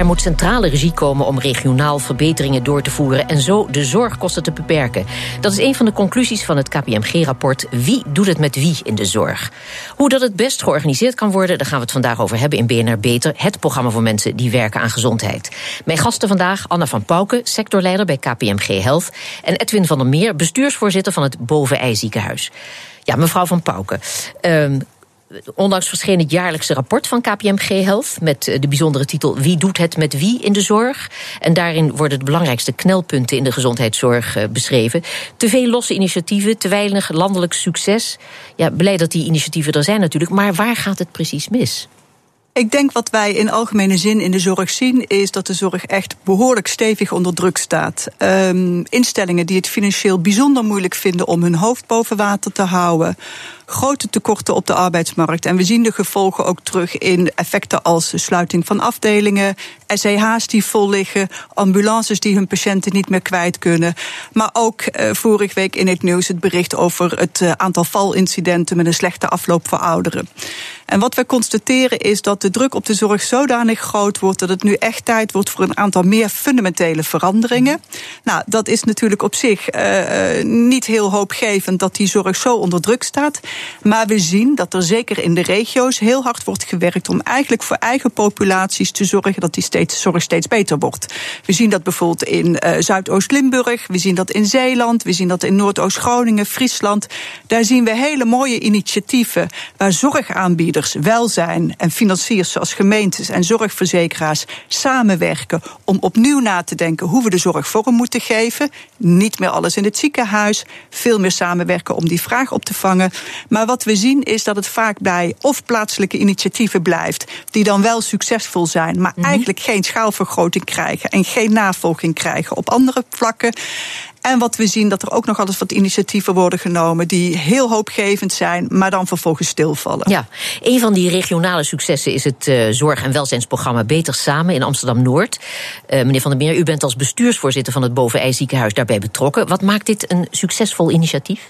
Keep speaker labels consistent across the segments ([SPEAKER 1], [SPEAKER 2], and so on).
[SPEAKER 1] Er moet centrale regie komen om regionaal verbeteringen door te voeren en zo de zorgkosten te beperken. Dat is een van de conclusies van het KPMG-rapport Wie doet het met wie in de zorg? Hoe dat het best georganiseerd kan worden, daar gaan we het vandaag over hebben in BNR Beter, het programma voor mensen die werken aan gezondheid. Mijn gasten vandaag Anna van Pauken, sectorleider bij KPMG Health, en Edwin van der Meer, bestuursvoorzitter van het Bovenij ziekenhuis. Ja, mevrouw van Pauken. Uh, onlangs verscheen het jaarlijkse rapport van KPMG Health met eh, de bijzondere titel Wie doet het met wie in de zorg? En daarin worden de belangrijkste knelpunten in de gezondheidszorg eh, beschreven. Te veel losse initiatieven, te weinig landelijk succes. Ja, blij dat die initiatieven er zijn natuurlijk, maar waar gaat het precies mis?
[SPEAKER 2] Ik denk wat wij in algemene zin in de zorg zien, is dat de zorg echt behoorlijk stevig onder druk staat. Um, instellingen die het financieel bijzonder moeilijk vinden om hun hoofd boven water te houden grote tekorten op de arbeidsmarkt. En we zien de gevolgen ook terug in effecten als sluiting van afdelingen, SEH's die vol liggen, ambulances die hun patiënten niet meer kwijt kunnen. Maar ook uh, vorige week in het nieuws het bericht over het uh, aantal valincidenten met een slechte afloop voor ouderen. En wat we constateren is dat de druk op de zorg zodanig groot wordt dat het nu echt tijd wordt voor een aantal meer fundamentele veranderingen. Nou, dat is natuurlijk op zich uh, niet heel hoopgevend dat die zorg zo onder druk staat. Maar we zien dat er zeker in de regio's heel hard wordt gewerkt om eigenlijk voor eigen populaties te zorgen dat die steeds, zorg steeds beter wordt. We zien dat bijvoorbeeld in uh, Zuidoost-Limburg, we zien dat in Zeeland, we zien dat in Noordoost-Groningen, Friesland. Daar zien we hele mooie initiatieven waar zorgaanbieders, welzijn en financiers zoals gemeentes en zorgverzekeraars samenwerken om opnieuw na te denken hoe we de zorg vorm moeten geven. Niet meer alles in het ziekenhuis, veel meer samenwerken om die vraag op te vangen. Maar wat we zien is dat het vaak bij of plaatselijke initiatieven blijft, die dan wel succesvol zijn, maar mm -hmm. eigenlijk geen schaalvergroting krijgen en geen navolging krijgen op andere vlakken. En wat we zien, dat er ook nog altijd wat initiatieven worden genomen die heel hoopgevend zijn, maar dan vervolgens stilvallen.
[SPEAKER 1] Ja, een van die regionale successen is het uh, zorg- en welzijnsprogramma Beter Samen in Amsterdam Noord. Uh, meneer Van der Meer, u bent als bestuursvoorzitter van het Bovenij ziekenhuis daarbij betrokken. Wat maakt dit een succesvol initiatief?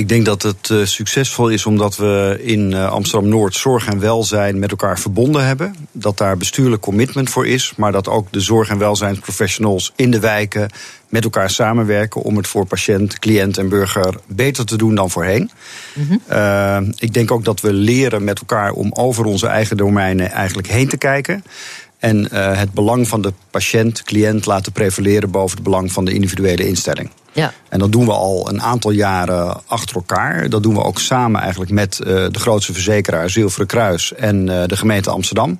[SPEAKER 3] Ik denk dat het uh, succesvol is omdat we in uh, Amsterdam-Noord zorg en welzijn met elkaar verbonden hebben. Dat daar bestuurlijk commitment voor is, maar dat ook de zorg- en welzijnsprofessionals in de wijken met elkaar samenwerken om het voor patiënt, cliënt en burger beter te doen dan voorheen. Mm -hmm. uh, ik denk ook dat we leren met elkaar om over onze eigen domeinen eigenlijk heen te kijken. En het belang van de patiënt, cliënt laten prevaleren boven het belang van de individuele instelling. Ja. En dat doen we al een aantal jaren achter elkaar. Dat doen we ook samen eigenlijk met uh, de grootste verzekeraar Zilveren Kruis en uh, de gemeente Amsterdam.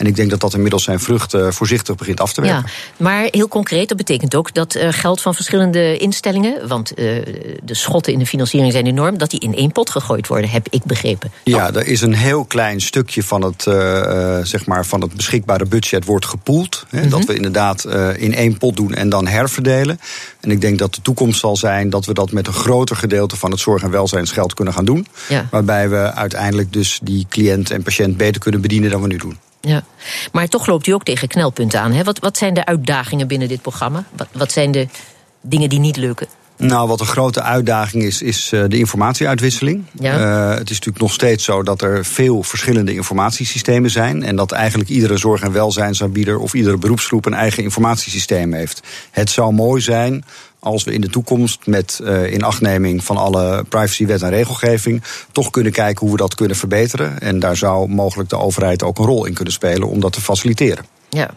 [SPEAKER 3] En ik denk dat dat inmiddels zijn vruchten voorzichtig begint af te werken.
[SPEAKER 1] Ja, maar heel concreet, dat betekent ook dat uh, geld van verschillende instellingen, want uh, de schotten in de financiering zijn enorm, dat die in één pot gegooid worden, heb ik begrepen.
[SPEAKER 3] Ja, er is een heel klein stukje van het, uh, zeg maar van het beschikbare budget wordt gepoeld. Hè, mm -hmm. Dat we inderdaad in één pot doen en dan herverdelen. En ik denk dat de toekomst zal zijn dat we dat met een groter gedeelte van het zorg- en welzijnsgeld kunnen gaan doen. Ja. Waarbij we uiteindelijk dus die cliënt en patiënt beter kunnen bedienen dan we nu doen.
[SPEAKER 1] Ja, maar toch loopt u ook tegen knelpunten aan. Hè? Wat, wat zijn de uitdagingen binnen dit programma? Wat, wat zijn de dingen die niet lukken?
[SPEAKER 3] Nou, wat een grote uitdaging is, is uh, de informatieuitwisseling. Ja. Uh, het is natuurlijk nog steeds zo dat er veel verschillende informatiesystemen zijn. En dat eigenlijk iedere zorg- en welzijnsaanbieder of iedere beroepsgroep een eigen informatiesysteem heeft. Het zou mooi zijn als we in de toekomst met uh, inachtneming van alle privacywet en regelgeving toch kunnen kijken hoe we dat kunnen verbeteren. En daar zou mogelijk de overheid ook een rol in kunnen spelen om dat te faciliteren.
[SPEAKER 1] Ja.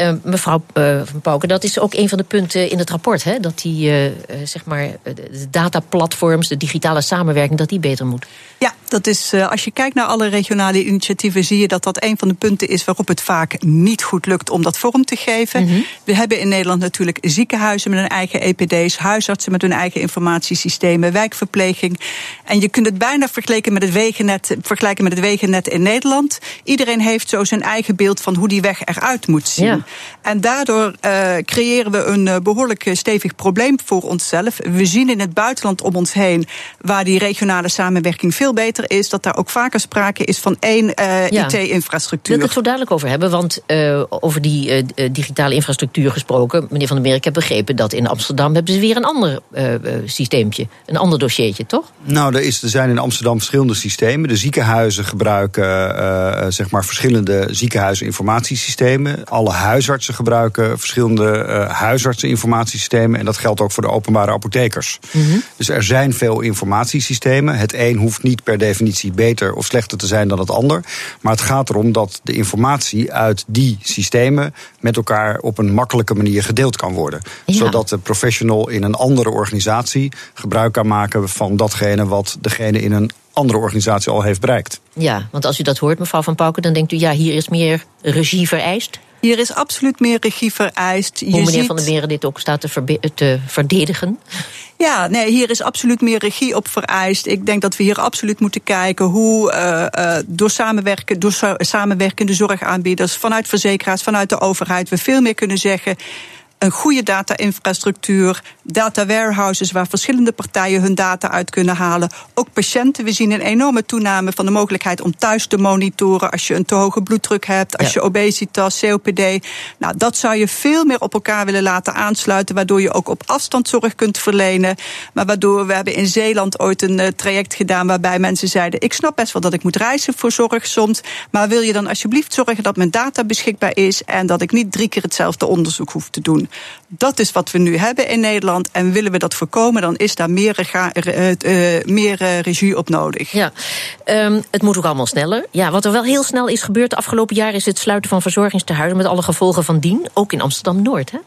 [SPEAKER 1] Uh, mevrouw uh, Van Pauken, dat is ook een van de punten in het rapport. Hè? Dat die uh, zeg maar, de dataplatforms, de digitale samenwerking, dat die beter moet.
[SPEAKER 2] Ja, dat is, als je kijkt naar alle regionale initiatieven, zie je dat dat een van de punten is waarop het vaak niet goed lukt om dat vorm te geven. Mm -hmm. We hebben in Nederland natuurlijk ziekenhuizen met hun eigen EPD's, huisartsen met hun eigen informatiesystemen, wijkverpleging. En je kunt het bijna vergelijken met het wegennet, vergelijken met het wegennet in Nederland. Iedereen heeft zo zijn eigen beeld van hoe die weg eruit moet zien. Ja. En daardoor uh, creëren we een uh, behoorlijk stevig probleem voor onszelf. We zien in het buitenland om ons heen, waar die regionale samenwerking veel beter is dat daar ook vaker sprake is van één uh, IT-infrastructuur.
[SPEAKER 1] Wil ik het zo dadelijk over hebben, want uh, over die uh, digitale infrastructuur gesproken, meneer Van der Meer, ik heb begrepen dat in Amsterdam hebben ze weer een ander systeempje, een ander dossiertje, toch?
[SPEAKER 3] Nou, er, is, er zijn in Amsterdam verschillende systemen. De ziekenhuizen gebruiken zeg maar verschillende ziekenhuisinformatiesystemen. Alle huisartsen gebruiken verschillende huisartseninformatiesystemen. En dat geldt ook voor de openbare apothekers. Mm -hmm. Dus er zijn veel informatiesystemen. Het een hoeft niet per definitie beter of slechter te zijn dan het ander. Maar het gaat erom dat de informatie uit die systemen met elkaar op een makkelijke manier gedeeld kan worden. Ja. Zodat de professional in een andere organisatie gebruik kan maken van datgene wat degene in een andere organisatie al heeft bereikt.
[SPEAKER 1] Ja, want als u dat hoort, mevrouw Van Pauken, dan denkt u ja, hier is meer regie vereist.
[SPEAKER 2] Hier is absoluut meer regie vereist.
[SPEAKER 1] Hoe meneer ziet... Van der Meren dit ook staat te, te verdedigen?
[SPEAKER 2] Ja, nee, hier is absoluut meer regie op vereist. Ik denk dat we hier absoluut moeten kijken hoe uh, uh, door, samenwerken, door samenwerkende zorgaanbieders, vanuit verzekeraars, vanuit de overheid, we veel meer kunnen zeggen een goede data-infrastructuur, data warehouses waar verschillende partijen hun data uit kunnen halen. Ook patiënten. We zien een enorme toename van de mogelijkheid om thuis te monitoren als je een te hoge bloeddruk hebt, als je obesitas, COPD. Nou, dat zou je veel meer op elkaar willen laten aansluiten, waardoor je ook op afstand zorg kunt verlenen. Maar waardoor we hebben in Zeeland ooit een uh, traject gedaan waarbij mensen zeiden: ik snap best wel dat ik moet reizen voor zorg soms, maar wil je dan alsjeblieft zorgen dat mijn data beschikbaar is en dat ik niet drie keer hetzelfde onderzoek hoef te doen. Dat is wat we nu hebben in Nederland. En willen we dat voorkomen, dan is daar meer, rega, uh, uh, meer regie op nodig.
[SPEAKER 1] Ja, um, het moet ook allemaal sneller. Ja, wat er wel heel snel is gebeurd de afgelopen jaar... is het sluiten van verzorgingstehuizen met alle gevolgen van dien. Ook in Amsterdam-Noord, hè?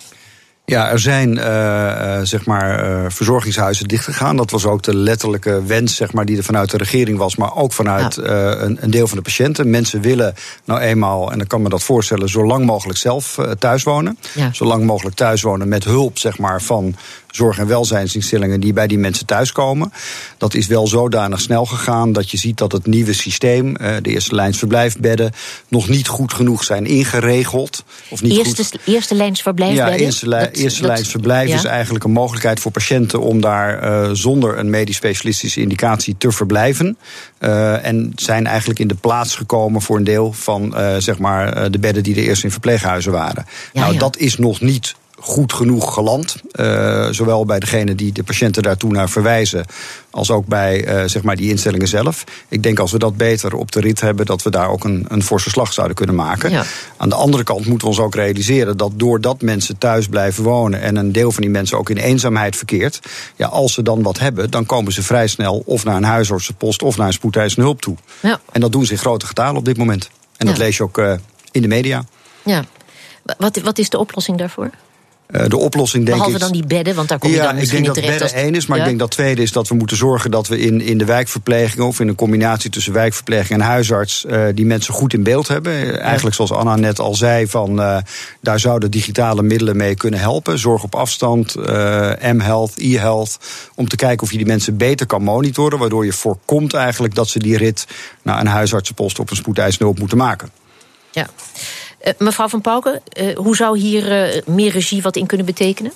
[SPEAKER 3] Ja, er zijn uh, zeg maar uh, verzorgingshuizen dichtgegaan. Dat was ook de letterlijke wens zeg maar, die er vanuit de regering was, maar ook vanuit ja. een, een, deel van de patiënten. Mensen willen nou eenmaal, en dan kan me dat voorstellen, zo lang mogelijk zelf thuis wonen. Ja. Zo lang mogelijk thuis wonen met hulp zeg maar, van zorg- en welzijnsinstellingen die bij die mensen thuiskomen. Dat is wel zodanig snel gegaan dat je ziet dat het nieuwe systeem, de eerste lijns verblijfbedden, nog niet goed genoeg zijn ingeregeld.
[SPEAKER 1] Of niet eerste, goed... eerste lijns verblijfbedden?
[SPEAKER 3] Ja, eerste, li dat, eerste dat, lijns verblijf ja? is eigenlijk een mogelijkheid voor patiënten om daar uh, zonder een medisch specialistische indicatie te verblijven. Uh, en zijn eigenlijk in de plaats gekomen voor een deel van uh, zeg maar, de bedden die er eerst in verpleeghuizen waren. Ja, nou, ja. dat is nog niet goed genoeg geland. Uh, zowel bij degene die de patiënten daartoe naar verwijzen, als ook bij uh, zeg maar die instellingen zelf. Ik denk als we dat beter op de rit hebben, dat we daar ook een, een forse slag zouden kunnen maken. Ja. Aan de andere kant moeten we ons ook realiseren dat doordat mensen thuis blijven wonen en een deel van die mensen ook in eenzaamheid verkeert, ja, als ze dan wat hebben, dan komen ze vrij snel of naar een huisartsenpost of naar een spoedeisende hulp toe. Ja. En dat doen ze in grote getalen op dit moment. En dat ja. lees je ook uh, in de media.
[SPEAKER 1] Ja. Wat, wat is de oplossing daarvoor?
[SPEAKER 3] Uh, de oplossing denk
[SPEAKER 1] Behalve
[SPEAKER 3] ik.
[SPEAKER 1] dan die bedden, want daar kom je
[SPEAKER 3] ja,
[SPEAKER 1] dan misschien
[SPEAKER 3] niet terecht.
[SPEAKER 1] Ik
[SPEAKER 3] denk dat bedden één is, maar ja? ik denk dat tweede is dat we moeten zorgen dat we in, in de wijkverpleging of in een combinatie tussen wijkverpleging en huisarts uh, die mensen goed in beeld hebben. Ja. Eigenlijk zoals Anna net al zei, van uh, daar zouden digitale middelen mee kunnen helpen. Zorg op afstand, M-health, e-health, om te kijken of je die mensen beter kan monitoren, waardoor je voorkomt eigenlijk dat ze die rit naar een huisartsenpost op een spoedeisende hulp moeten maken.
[SPEAKER 1] Ja. Uh, mevrouw Van Pauken, uh, hoe zou hier uh, meer regie wat in kunnen betekenen?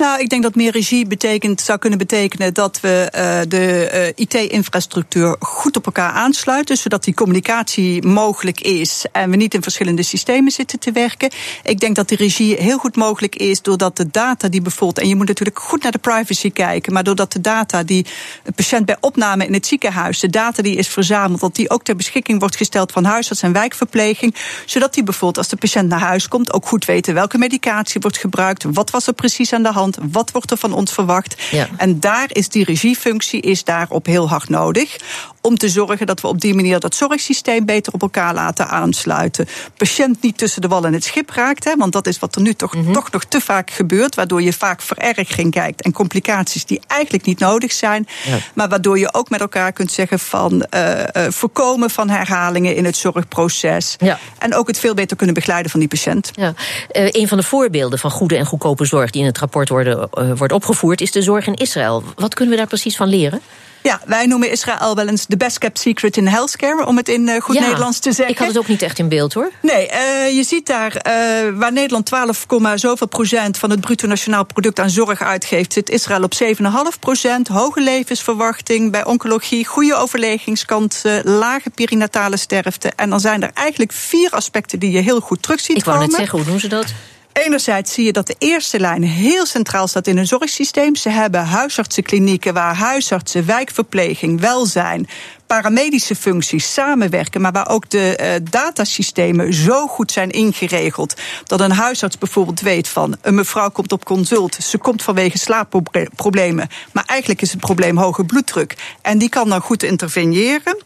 [SPEAKER 2] Nou, ik denk dat meer regie betekent, zou kunnen betekenen dat we uh, de uh, IT-infrastructuur goed op elkaar aansluiten, zodat die communicatie mogelijk is en we niet in verschillende systemen zitten te werken. Ik denk dat de regie heel goed mogelijk is doordat de data die bijvoorbeeld, en je moet natuurlijk goed naar de privacy kijken, maar doordat de data die een patiënt bij opname in het ziekenhuis, de data die is verzameld, dat die ook ter beschikking wordt gesteld van huisarts en wijkverpleging, zodat die bijvoorbeeld als de patiënt naar huis komt ook goed weten welke medicatie wordt gebruikt, wat was er precies aan de hand wat wordt er van ons verwacht? Ja. En daar is die regiefunctie is daarop heel hard nodig. Om te zorgen dat we op die manier dat zorgsysteem beter op elkaar laten aansluiten. Patiënt niet tussen de wal en het schip raakt. Hè, want dat is wat er nu toch, mm -hmm. toch nog te vaak gebeurt. Waardoor je vaak verergering kijkt en complicaties die eigenlijk niet nodig zijn. Ja. Maar waardoor je ook met elkaar kunt zeggen van uh, uh, voorkomen van herhalingen in het zorgproces. Ja. En ook het veel beter kunnen begeleiden van die patiënt.
[SPEAKER 1] Ja. Uh, een van de voorbeelden van goede en goedkope zorg die in het rapport worden wordt opgevoerd, is de zorg in Israël. Wat kunnen we daar precies van leren?
[SPEAKER 2] Ja, wij noemen Israël wel eens de best kept secret in healthcare, om het in uh, goed Nederlands te zeggen.
[SPEAKER 1] Ik had het ook niet echt in beeld hoor.
[SPEAKER 2] Nee, uh, je ziet daar uh, waar Nederland 12, zoveel procent van het bruto nationaal product aan zorg uitgeeft, zit Israël op 7,5 procent. Hoge levensverwachting bij oncologie, goede overlegingskant, lage perinatale sterfte. En dan zijn er eigenlijk vier aspecten die je heel goed terug ziet
[SPEAKER 1] Ik
[SPEAKER 2] wou
[SPEAKER 1] net zeggen, hoe doen ze dat?
[SPEAKER 2] Enerzijds zie je dat de eerste lijn heel centraal staat in hun zorgsysteem. Ze hebben huisartsenklinieken waar huisartsen, wijkverpleging, welzijn, paramedische functies samenwerken, maar waar ook de uh, datasystemen zo goed zijn ingeregeld dat een huisarts bijvoorbeeld weet van een mevrouw komt op consult, ze komt vanwege slaapproblemen, maar eigenlijk is het probleem hoge bloeddruk en die kan dan goed interveneren.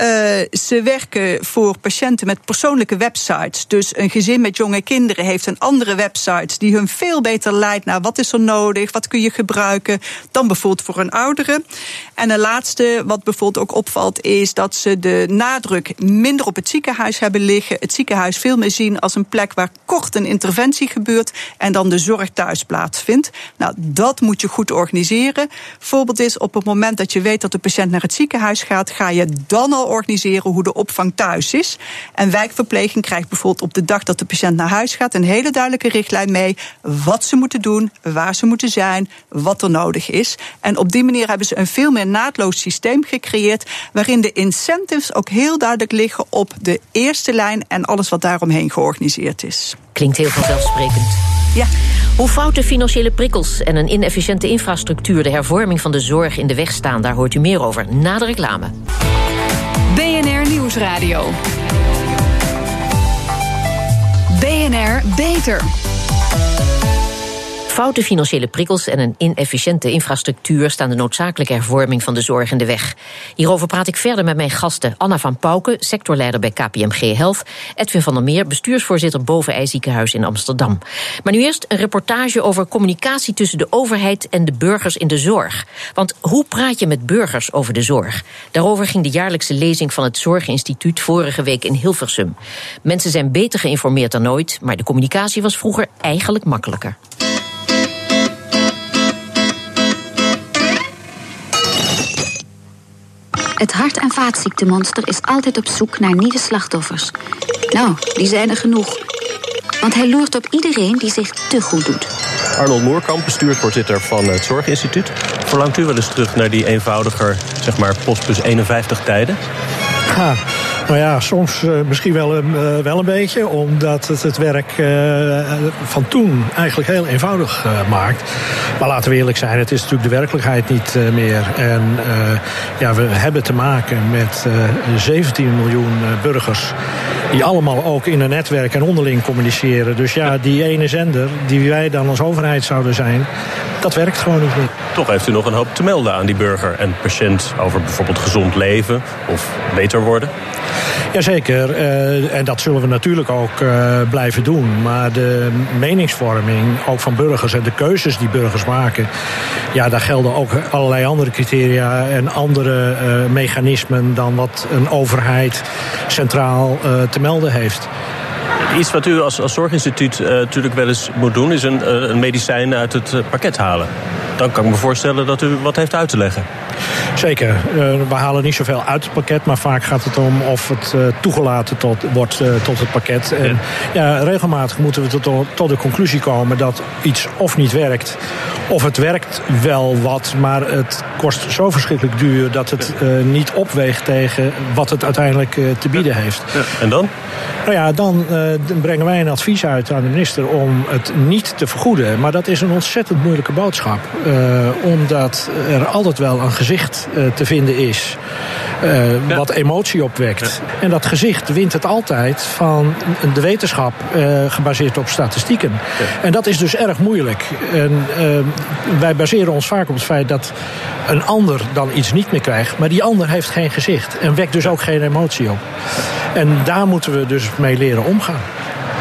[SPEAKER 2] Uh, ze werken voor patiënten met persoonlijke websites. Dus een gezin met jonge kinderen heeft een andere website die hun veel beter leidt naar wat is er nodig, wat kun je gebruiken, dan bijvoorbeeld voor een oudere. En een laatste, wat bijvoorbeeld ook opvalt, is dat ze de nadruk minder op het ziekenhuis hebben liggen. Het ziekenhuis veel meer zien als een plek waar kort een interventie gebeurt en dan de zorg thuis plaatsvindt. Nou, dat moet je goed organiseren. Voorbeeld is op het moment dat je weet dat de patiënt naar het ziekenhuis gaat, ga je dan al organiseren hoe de opvang thuis is. En wijkverpleging krijgt bijvoorbeeld op de dag dat de patiënt naar huis gaat een hele duidelijke richtlijn mee. Wat ze moeten doen, waar ze moeten zijn, wat er nodig is. En op die manier hebben ze een veel meer naadloos systeem gecreëerd. waarin de incentives ook heel duidelijk liggen op de eerste lijn en alles wat daaromheen georganiseerd is.
[SPEAKER 1] Klinkt heel vanzelfsprekend.
[SPEAKER 2] Ja.
[SPEAKER 1] Hoe foute financiële prikkels en een inefficiënte infrastructuur de hervorming van de zorg in de weg staan, daar hoort u meer over na de reclame.
[SPEAKER 4] Nieuwsradio. BNR Beter.
[SPEAKER 1] Foute financiële prikkels en een inefficiënte infrastructuur staan de noodzakelijke hervorming van de zorg in de weg. Hierover praat ik verder met mijn gasten Anna van Pauken, sectorleider bij KPMG Health, Edwin van der Meer, bestuursvoorzitter Bovenij Ziekenhuis in Amsterdam. Maar nu eerst een reportage over communicatie tussen de overheid en de burgers in de zorg. Want hoe praat je met burgers over de zorg? Daarover ging de jaarlijkse lezing van het Zorginstituut vorige week in Hilversum. Mensen zijn beter geïnformeerd dan ooit, maar de communicatie was vroeger eigenlijk makkelijker.
[SPEAKER 5] Het hart- en vaatziektemonster is altijd op zoek naar nieuwe slachtoffers. Nou, die zijn er genoeg. Want hij loert op iedereen die zich te goed doet.
[SPEAKER 6] Arnold Moerkamp, bestuursvoorzitter van het Zorginstituut. Verlangt u wel eens terug naar die eenvoudiger, zeg maar, postbus 51 tijden?
[SPEAKER 7] Ja, nou ja, soms uh, misschien wel, uh, wel een beetje, omdat het het werk van toen eigenlijk heel eenvoudig maakt. Maar laten we eerlijk zijn, het is natuurlijk de werkelijkheid niet meer. En ja, we hebben te maken met 17 miljoen burgers die allemaal ook in een netwerk en onderling communiceren. Dus ja, die ene zender die wij dan als overheid zouden zijn, dat werkt gewoon niet meer.
[SPEAKER 6] Toch heeft u nog een hoop te melden aan die burger en patiënt over bijvoorbeeld gezond leven of beter worden?
[SPEAKER 7] Jazeker, uh, en dat zullen we natuurlijk ook uh, blijven doen. Maar de meningsvorming, ook van burgers en de keuzes die burgers maken... ja, daar gelden ook allerlei andere criteria en andere uh, mechanismen... dan wat een overheid centraal te melden heeft.
[SPEAKER 6] Iets wat u als, als zorginstituut natuurlijk wel eens moet doen... is een, een medicijn uit het pakket halen. Dan kan ik me voorstellen dat u wat heeft uit te leggen.
[SPEAKER 7] Zeker. Uh, we halen niet zoveel uit het pakket, maar vaak gaat het om of het uh, toegelaten tot, wordt uh, tot het pakket. En ja. regelmatig moeten we tot, tot de conclusie komen dat iets of niet werkt, of het werkt wel wat, maar het kost zo verschrikkelijk duur dat het niet opweegt tegen wat het uiteindelijk te bieden heeft.
[SPEAKER 6] Ja. En dan?
[SPEAKER 7] Nou ja, dan brengen wij een advies uit aan de minister om het niet te vergoeden. Maar dat is een ontzettend moeilijke boodschap. omdat er altijd wel een gezicht uh, te vinden is. Uh, ja. Wat emotie opwekt. Ja. En dat gezicht wint het altijd van de wetenschap uh, gebaseerd op statistieken. Ja. En dat is dus erg moeilijk. En wij baseren ons vaak op het feit dat een ander dan iets niet meer krijgt. Maar die ander heeft geen gezicht. En wekt dus ook geen emotie op. En daar moeten we dus mee leren omgaan.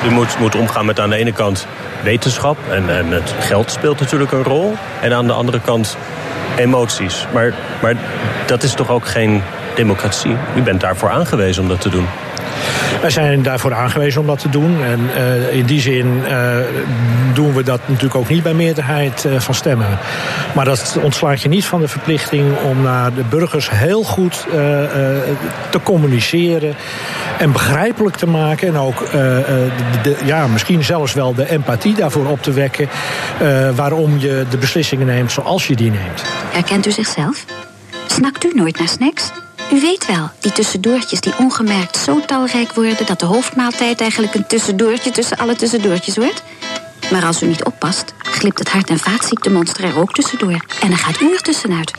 [SPEAKER 6] U moet, moet omgaan met aan de ene kant wetenschap. En, en het geld speelt natuurlijk een rol. En aan de andere kant emoties. Maar, maar dat is toch ook geen democratie? U bent daarvoor aangewezen om dat te doen.
[SPEAKER 7] Wij zijn daarvoor aangewezen om dat te doen. En in die zin doen we dat natuurlijk ook niet bij meerderheid van stemmen. Maar dat ontslaat je niet van de verplichting om naar de burgers heel goed te communiceren en begrijpelijk te maken. En ook de, ja, misschien zelfs wel de empathie daarvoor op te wekken. waarom je de beslissingen neemt zoals je die neemt.
[SPEAKER 5] Herkent u zichzelf? Snakt u nooit naar snacks? U weet wel, die tussendoortjes die ongemerkt zo talrijk worden... dat de hoofdmaaltijd eigenlijk een tussendoortje tussen alle tussendoortjes wordt? Maar als u niet oppast, glipt het hart- en vaatziektemonster er ook tussendoor. En er gaat u er tussenuit.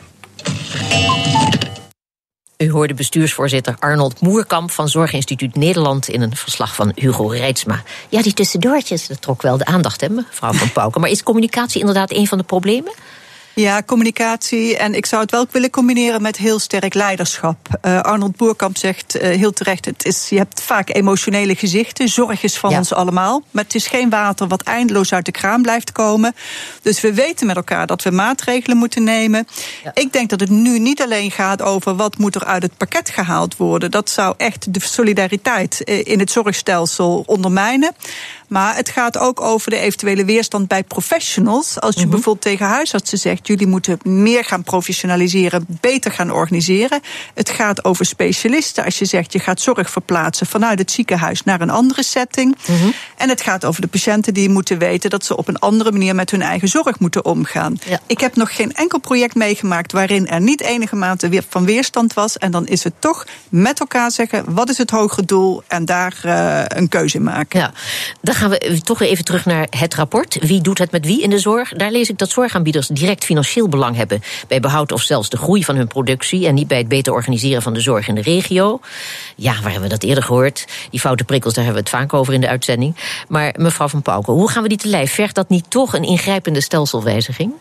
[SPEAKER 1] U hoorde bestuursvoorzitter Arnold Moerkamp van Zorginstituut Nederland in een verslag van Hugo Reitsma. Ja, die tussendoortjes, dat trok wel de aandacht, hè, mevrouw Van Pauken. Maar is communicatie inderdaad een van de problemen?
[SPEAKER 2] Ja, communicatie. En ik zou het wel willen combineren met heel sterk leiderschap. Uh, Arnold Boerkamp zegt uh, heel terecht: het is, je hebt vaak emotionele gezichten. Zorg is van ons allemaal. Maar het is geen water wat eindeloos uit de kraan blijft komen. Dus we weten met elkaar dat we maatregelen moeten nemen. Ja. Ik denk dat het nu niet alleen gaat over wat moet er uit het pakket gehaald worden. Dat zou echt de solidariteit eh, in het zorgstelsel ondermijnen. Maar het gaat ook over de eventuele weerstand bij professionals. Als je mm-hmm. bijvoorbeeld tegen huisartsen zegt: jullie moeten meer gaan professionaliseren, beter gaan organiseren. Het gaat over specialisten. Als je zegt je gaat zorg verplaatsen vanuit het ziekenhuis naar een andere setting. Mm-hmm. En het gaat over de patiënten die moeten weten dat ze op een andere manier met hun eigen zorg moeten omgaan. Ik heb nog geen enkel project meegemaakt waarin er niet enige mate van weerstand was. En dan is het toch met elkaar zeggen: wat is het hogere doel? En daar uh, een keuze in maken.
[SPEAKER 1] Ja, gaan we toch even terug naar het rapport. Wie doet het met wie in de zorg? Daar lees ik dat zorgaanbieders direct financieel belang hebben bij behoud of zelfs de groei van hun productie en niet bij het beter organiseren van de zorg in de regio. Ja, waar hebben we dat eerder gehoord? Die foute prikkels, daar hebben we het vaak over in de uitzending. Maar mevrouw Van Pauken, hoe gaan we die te lijf? Vergt dat niet toch een ingrijpende stelselwijziging?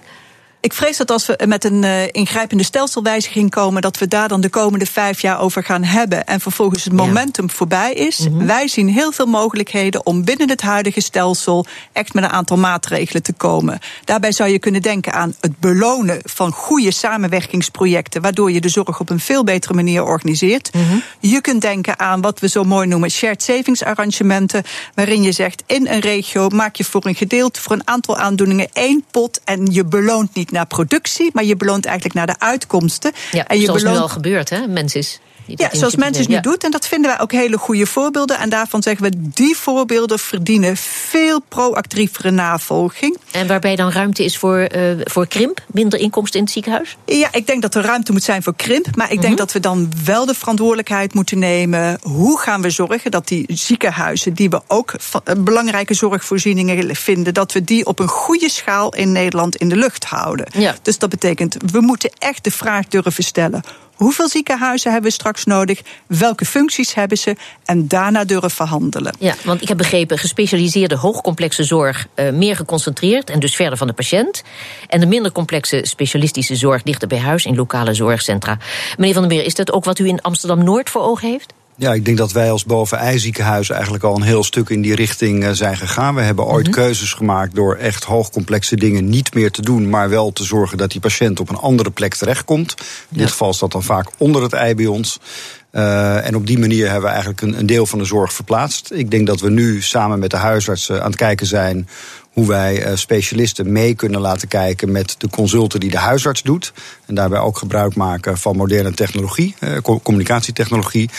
[SPEAKER 2] Ik vrees dat als we met een uh, ingrijpende stelselwijziging komen, dat we daar dan de komende vijf jaar over gaan hebben. En vervolgens het momentum voorbij is. Mm -hmm. Wij zien heel veel mogelijkheden om binnen het huidige stelsel echt met een aantal maatregelen te komen. Daarbij zou je kunnen denken aan het belonen van goede samenwerkingsprojecten, waardoor je de zorg op een veel betere manier organiseert. Mm -hmm. Je kunt denken aan wat we zo mooi noemen shared savings arrangementen, waarin je zegt in een regio maak je voor een gedeelte, voor een aantal aandoeningen één pot en je beloont niet naar productie, maar je beloont eigenlijk naar de uitkomsten.
[SPEAKER 1] Ja,
[SPEAKER 2] en je
[SPEAKER 1] zoals beloont... nu al gebeurt, hè? Mensen is.
[SPEAKER 2] Ja, zoals mensen nu ja. doet. En dat vinden wij ook hele goede voorbeelden. En daarvan zeggen we, die voorbeelden verdienen veel proactievere navolging.
[SPEAKER 1] En waarbij dan ruimte is voor, uh, voor krimp, minder inkomsten in het ziekenhuis?
[SPEAKER 2] Ja, ik denk dat er ruimte moet zijn voor krimp. Maar ik denk mm -hmm. dat we dan wel de verantwoordelijkheid moeten nemen. Hoe gaan we zorgen dat die ziekenhuizen, die we ook belangrijke zorgvoorzieningen vinden, dat we die op een goede schaal in Nederland in de lucht houden.
[SPEAKER 1] Ja.
[SPEAKER 2] Dus dat betekent, we moeten echt de vraag durven stellen. Hoeveel ziekenhuizen hebben we straks nodig? Welke functies hebben ze? En daarna durven verhandelen.
[SPEAKER 1] Ja, want ik heb begrepen, gespecialiseerde hoogcomplexe zorg uh, meer geconcentreerd en dus verder van de patiënt. En de minder complexe specialistische zorg dichter bij huis in lokale zorgcentra. Meneer Van der Meer, is dat ook wat u in Amsterdam Noord voor ogen heeft?
[SPEAKER 3] Ja, ik denk dat wij als bovenijziekenhuis eigenlijk al een heel stuk in die richting zijn gegaan. We hebben ooit mm -hmm. keuzes gemaakt door echt hoogcomplexe dingen niet meer te doen, maar wel te zorgen dat die patiënt op een andere plek terechtkomt. In ja. dit geval is dat dan vaak onder het ei bij ons. Uh, en op die manier hebben we eigenlijk een, een deel van de zorg verplaatst. Ik denk dat we nu samen met de huisartsen aan het kijken zijn hoe wij uh, specialisten mee kunnen laten kijken met de consulten die de huisarts doet. En daarbij ook gebruik maken van moderne technologie, uh, communicatietechnologie.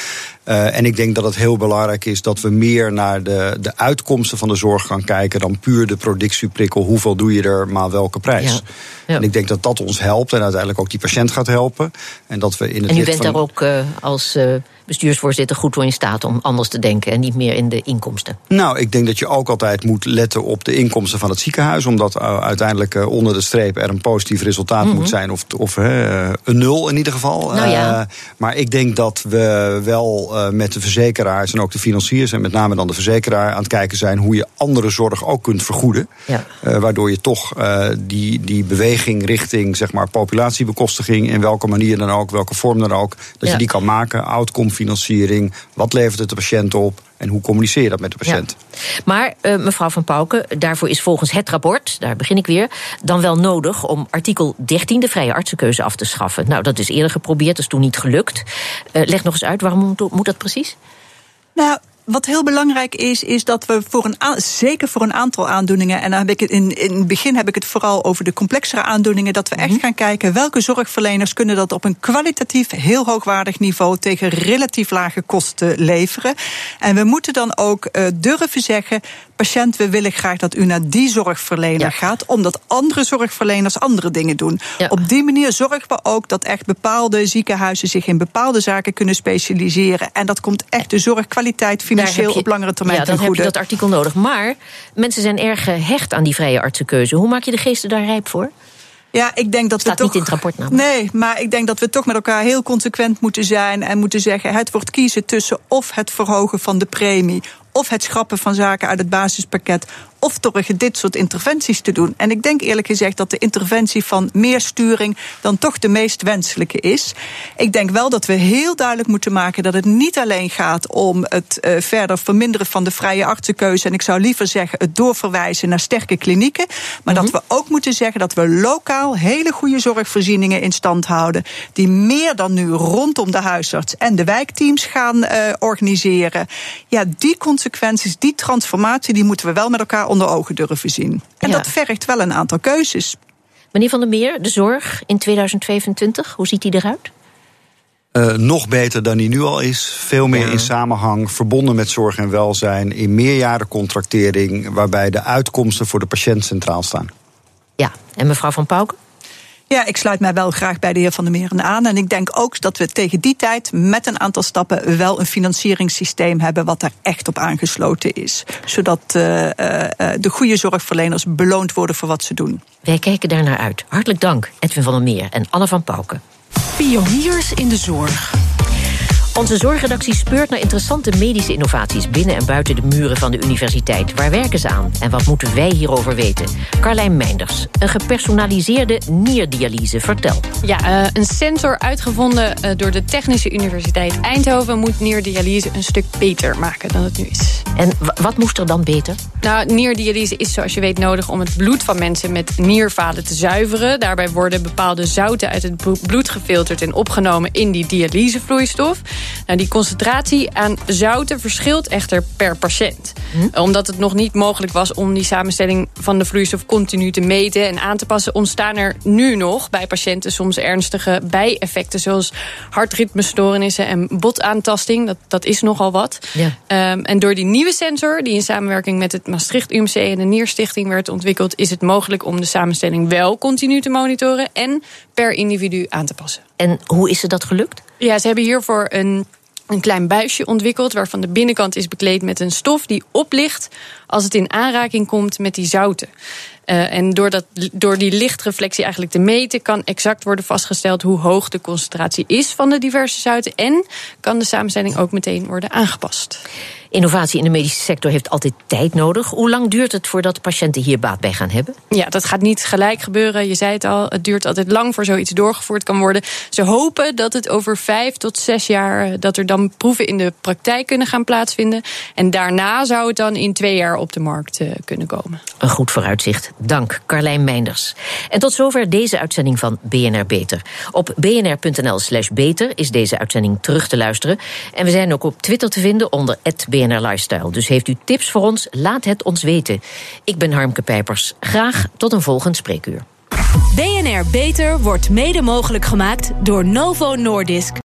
[SPEAKER 3] Uh, en ik denk dat het heel belangrijk is dat we meer naar de, de uitkomsten van de zorg gaan kijken dan puur de productieprikkel. Hoeveel doe je er, maar welke prijs? Ja. Ja. En ik denk dat dat ons helpt en uiteindelijk ook die patiënt gaat helpen. En dat we in het
[SPEAKER 1] en u bent van... daar ook uh, als uh, bestuursvoorzitter goed toe in staat om anders te denken en niet meer in de inkomsten?
[SPEAKER 3] Nou, ik denk dat je ook altijd moet letten op de inkomsten van het ziekenhuis, omdat uh, uiteindelijk uh, onder de streep er een positief resultaat mm -hmm. moet zijn, of, of een nul in ieder geval.
[SPEAKER 1] Nou ja.
[SPEAKER 3] maar ik denk dat we wel met de verzekeraars en ook de financiers, en met name dan de verzekeraar, aan het kijken zijn hoe je andere zorg ook kunt vergoeden.
[SPEAKER 1] Ja.
[SPEAKER 3] waardoor je toch die, die beweging richting zeg maar, populatiebekostiging, in welke manier dan ook, welke vorm dan ook, dat ja. je die kan maken. Outcome financiering, wat levert het de patiënt op? En hoe communiceer je dat met de patiënt?
[SPEAKER 1] Ja. Maar uh, mevrouw Van Pauken, daarvoor is volgens het rapport, daar begin ik weer, dan wel nodig om artikel 13, de vrije artsenkeuze, af te schaffen. Nou, dat is eerder geprobeerd, dat is toen niet gelukt. Uh, leg nog eens uit, waarom moet, moet dat precies?
[SPEAKER 2] Nou, wat heel belangrijk is, is dat we voor een zeker voor een aantal aandoeningen, en dan heb ik het in, in het begin heb ik het vooral over de complexere aandoeningen, dat we echt mhm. gaan kijken welke zorgverleners kunnen dat op een kwalitatief heel hoogwaardig niveau tegen relatief lage kosten leveren. En we moeten dan ook uh, durven zeggen, patiënt, we willen graag dat u naar die zorgverlener gaat, omdat andere zorgverleners andere dingen doen. Op die manier zorgen we ook dat echt bepaalde ziekenhuizen zich in bepaalde zaken kunnen specialiseren. En dat komt echt de zorgkwaliteit financieel op langere termijn
[SPEAKER 1] ja, goede. heb je dat artikel nodig. Maar mensen zijn erg gehecht aan die vrije artsenkeuze. Hoe maak je de geesten daar rijp voor?
[SPEAKER 2] Ja, ik denk dat
[SPEAKER 1] Staat
[SPEAKER 2] we toch.
[SPEAKER 1] niet in het rapport namelijk.
[SPEAKER 2] Nee, maar ik denk dat we toch met elkaar heel consequent moeten zijn en moeten zeggen: het wordt kiezen tussen of het verhogen van de premie of het schrappen van zaken uit het basispakket of toch dit soort interventies te doen. En ik denk eerlijk gezegd dat de interventie van meer sturing dan toch de meest wenselijke is. Ik denk wel dat we heel duidelijk moeten maken dat het niet alleen gaat om het uh, verder verminderen van de vrije artsenkeuze. En ik zou liever zeggen het doorverwijzen naar sterke klinieken. Maar dat mhm. we ook moeten zeggen dat we lokaal hele goede zorgvoorzieningen in stand houden. Die meer dan nu rondom de huisarts en de wijkteams gaan uh, organiseren. Ja, die consequenties, die transformatie, die moeten we wel met elkaar onder ogen durven zien. En dat vergt wel een aantal keuzes.
[SPEAKER 1] Meneer Van der Meer, de zorg in 2025, hoe ziet die eruit?
[SPEAKER 3] Uh, nog beter dan die nu al is. Veel meer in samenhang, verbonden met zorg en welzijn. In meerjarencontractering, waarbij de uitkomsten voor de patiënt centraal staan.
[SPEAKER 1] Ja, en mevrouw Van Pauken?
[SPEAKER 2] Ja, ik sluit mij wel graag bij de heer Van der Meren aan. En ik denk ook dat we tegen die tijd met een aantal stappen wel een financieringssysteem hebben wat daar echt op aangesloten is. Zodat uh, uh, de goede zorgverleners beloond worden voor wat ze doen.
[SPEAKER 1] Wij kijken daar naar uit. Hartelijk dank, Edwin van der Meer en Anne van Pauken.
[SPEAKER 4] Pioniers in de zorg.
[SPEAKER 1] Onze zorgredactie speurt naar interessante medische innovaties... binnen en buiten de muren van de universiteit. Waar werken ze aan en wat moeten wij hierover weten? Carlijn Meinders, een gepersonaliseerde nierdialyse. Vertel.
[SPEAKER 8] Ja, uh, een sensor uitgevonden uh, door de Technische Universiteit Eindhoven... moet nierdialyse een stuk beter maken dan het nu is.
[SPEAKER 1] En wat moest er dan beter?
[SPEAKER 8] Nou, nierdialyse is zoals je weet nodig om het bloed van mensen met nierfalen te zuiveren. Daarbij worden bepaalde zouten uit het bloed gefilterd en opgenomen in die dialysevloeistof. Nou, die concentratie aan zouten verschilt echter per patiënt. Hm? Omdat het nog niet mogelijk was om die samenstelling van de vloeistof continu te meten en aan te passen, ontstaan er nu nog bij patiënten soms ernstige bijeffecten, zoals hartritmestoornissen en botaantasting. Dat, dat is nogal wat. Ja. Um, en door die nieuwe sensor, die in samenwerking met het Maastricht UMC en de Nierstichting werd ontwikkeld, is het mogelijk om de samenstelling wel continu te monitoren en per individu aan te passen.
[SPEAKER 1] En hoe is ze dat gelukt?
[SPEAKER 8] Ja, ze hebben hiervoor een een klein buisje ontwikkeld waarvan de binnenkant is bekleed met een stof die oplicht als het in aanraking komt met die zouten. Uh, en door, dat, door die lichtreflectie eigenlijk te meten, kan exact worden vastgesteld hoe hoog de concentratie is van de diverse zouten. En kan de samenstelling ook meteen worden aangepast.
[SPEAKER 1] Innovatie in de medische sector heeft altijd tijd nodig. Hoe lang duurt het voordat patiënten hier baat bij gaan hebben?
[SPEAKER 8] Ja, dat gaat niet gelijk gebeuren. Je zei het al, het duurt altijd lang voor zoiets doorgevoerd kan worden. Ze hopen dat het over vijf tot zes jaar... Eh, dat er dan proeven in de praktijk kunnen gaan plaatsvinden. En daarna zou het dan in twee jaar op de markt uh, kunnen komen.
[SPEAKER 1] Een goed vooruitzicht. Dank, Carlijn Meinders. En tot zover deze uitzending van BNR Beter. Op bnr.nl slash beter is deze uitzending terug te luisteren. En we zijn ook op Twitter te vinden onder @BNR. BNR Lifestyle. Dus heeft u tips voor ons? Laat het ons weten. Ik ben Harmke Pijpers. Graag tot een volgend spreekuur.
[SPEAKER 4] BNR Beter wordt mede mogelijk gemaakt door Novo Nordisk.